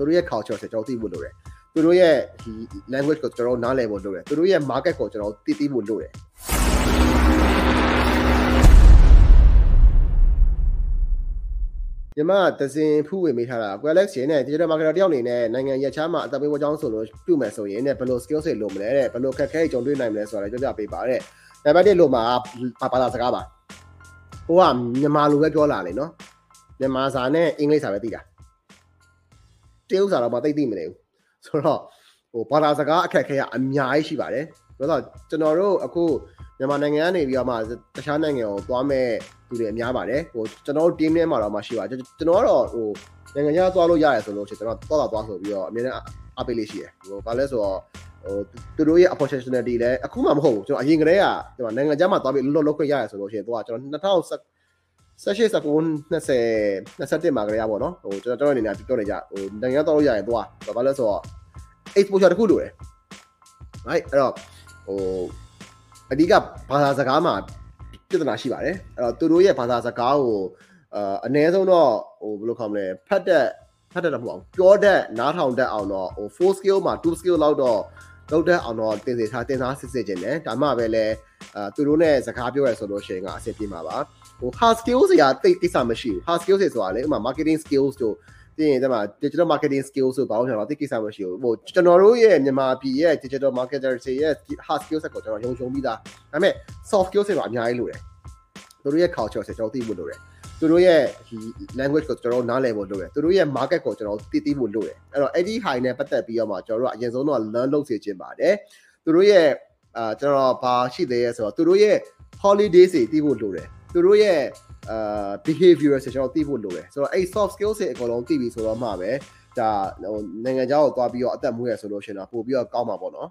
သူတို့ရဲ့ culture ဆိုကျွန်တော်သိဖို့လိုတယ်သူတို့ရဲ့ဒီ language ကိုကျွန်တော်နားလည်ဖို့လိုတယ်သူတို့ရဲ့ market ကိုကျွန်တော်သိသိဖို့လိုတယ်ညီမတစင်ဖူးဝင်မိထားတာကွယ်လက်ရှင်နဲ့ digital marketer တယောက်အနေနဲ့နိုင်ငံရချားမှာအသက်ပေးဝကြောင်းဆိုလို့ပြုမယ်ဆိုရင်ねဘယ်လို skill set လိုမလဲတဲ့ဘယ်လိုခက်ခဲကြုံတွေ့နိုင်မလဲဆိုတာလည်းပြောပြပေးပါတဲ့နံပါတ်1လို့မှာဘာသာစကားပါဟိုကမြန်မာလိုပဲပြောလာလေနော်မြန်မာစာနဲ့အင်္ဂလိပ်စာပဲသိတာ တရုတ်စာတော့မသိသိမနေဘူးဆိုတော့ဟိုဘာသာစကားအခက်ခဲကအများကြီးရှိပါတယ်ဆိုတော့ကျွန်တော်တို့အခုမြန်မာနိုင်ငံကနေပြီးတော့မှတခြားနိုင်ငံကိုသွားမဲ့သူတွေအများပါတယ်ဟိုကျွန်တော်တို့ team ထဲမှာတော့မှရှိပါကျွန်တော်ကတော့ဟိုနိုင်ငံခြားသွားလို့ရတယ်ဆိုလို့ရှိရင်ကျွန်တော်သွားတာသွားဆိုပြီးတော့အများနဲ့အပေးလေးရှိတယ်ဟိုဘာလဲဆိုတော့ဟိုသူတို့ရဲ့ opportunity လည်းအခုမှမဟုတ်ဘူးကျွန်တော်အရင်ကတည်းကကျွန်တော်နိုင်ငံခြားမှာသွားပြီးလောလောခွင့်ရတယ်ဆိုလို့ရှိရင်တော့ကျွန်တော် 2018 19 20 21မှာကလေးရပါတော့ဟိုကျွန်တော်တို့အနေနဲ့ပြောနေကြဟိုနိုင်ငံသွားလို့ရရင်သွားဘာလဲဆိုတော့ exposure တခုလိုတယ် right အဲ့တော့ဟိုအဓိကဘာသာစကားမှာပြဿနာရှိပါတယ်အဲ့တော့သူတို့ရဲ့ဘာသာစကားကိုအာအနည်းဆုံးတော့ဟိုဘယ်လိုခေါ်မလဲဖတ်တဲ့ဖတ်တဲ့တော့မဟုတ်အောင်ပြောတဲ့နားထောင်တတ်အောင်တော့ဟို4 skill မှာ2 skill လောက်တော့လောက်တဲ့အောင်တော့တင်စီထားတင်စားစစ်စစ်ခြင်းတယ်ဒါမှပဲလဲ အာသူတို့နဲ့စကားပြောရဆိုလို့ရှိရင်ကအဆင်ပြေမှာပါဟို hard skills တွေကတိတ်ကိစ္စမရှိဘူး hard skills တွေဆိုတာလေဥပမာ marketing skills တို့ပြီးရင်ဒီမှာ digital marketing skills ဆိုဘာလို့ကျွန်တော်သိကိစ္စမရှိဘူးဟိုကျွန်တော်တို့ရဲ့မြန်မာပြည်ရဲ့ digital marketer တွေရဲ့ hard skills ကိုကျွန်တော်ယုံကြုံပြီးသားဒါပေမဲ့ soft skills တွေကအများကြီးလိုတယ်သူတို့ရဲ့ culture ဆိုကျွန်တော်သိဖို့လိုတယ်သူတို့ရဲ့ဒီ language ကိုကျွန်တော်နားလည်ဖို့လိုတယ်သူတို့ရဲ့ market ကိုကျွန်တော်သိသိဖို့လိုတယ်အဲ့တော့အဲ့ဒီ high နဲ့ပတ်သက်ပြီးတော့မှကျွန်တော်တို့ကအရင်ဆုံးတော့ learn လုပ်စေချင်ပါတယ်သူတို့ရဲ့ အာကျွန်တော်ဘာရှိသေးရဲဆိုတော့သူတို့ရဲ့ holiday တွေသိဖို့လိုတယ်သူတို့ရဲ့အာ behavior ဆိုကျွန်တော်သိဖို့လိုတယ်ဆိုတော့အဲ့ soft skills တွေအကုန်လုံးသိပြီဆိုတော့မှပဲဒါဟိုနိုင်ငံခြားကိုသွားပြီးတော့အသက်မွေးရဆိုလို့ရှိရင်တော့ပို့ပြီးတော့ကောင်းမှာပေါ့နော်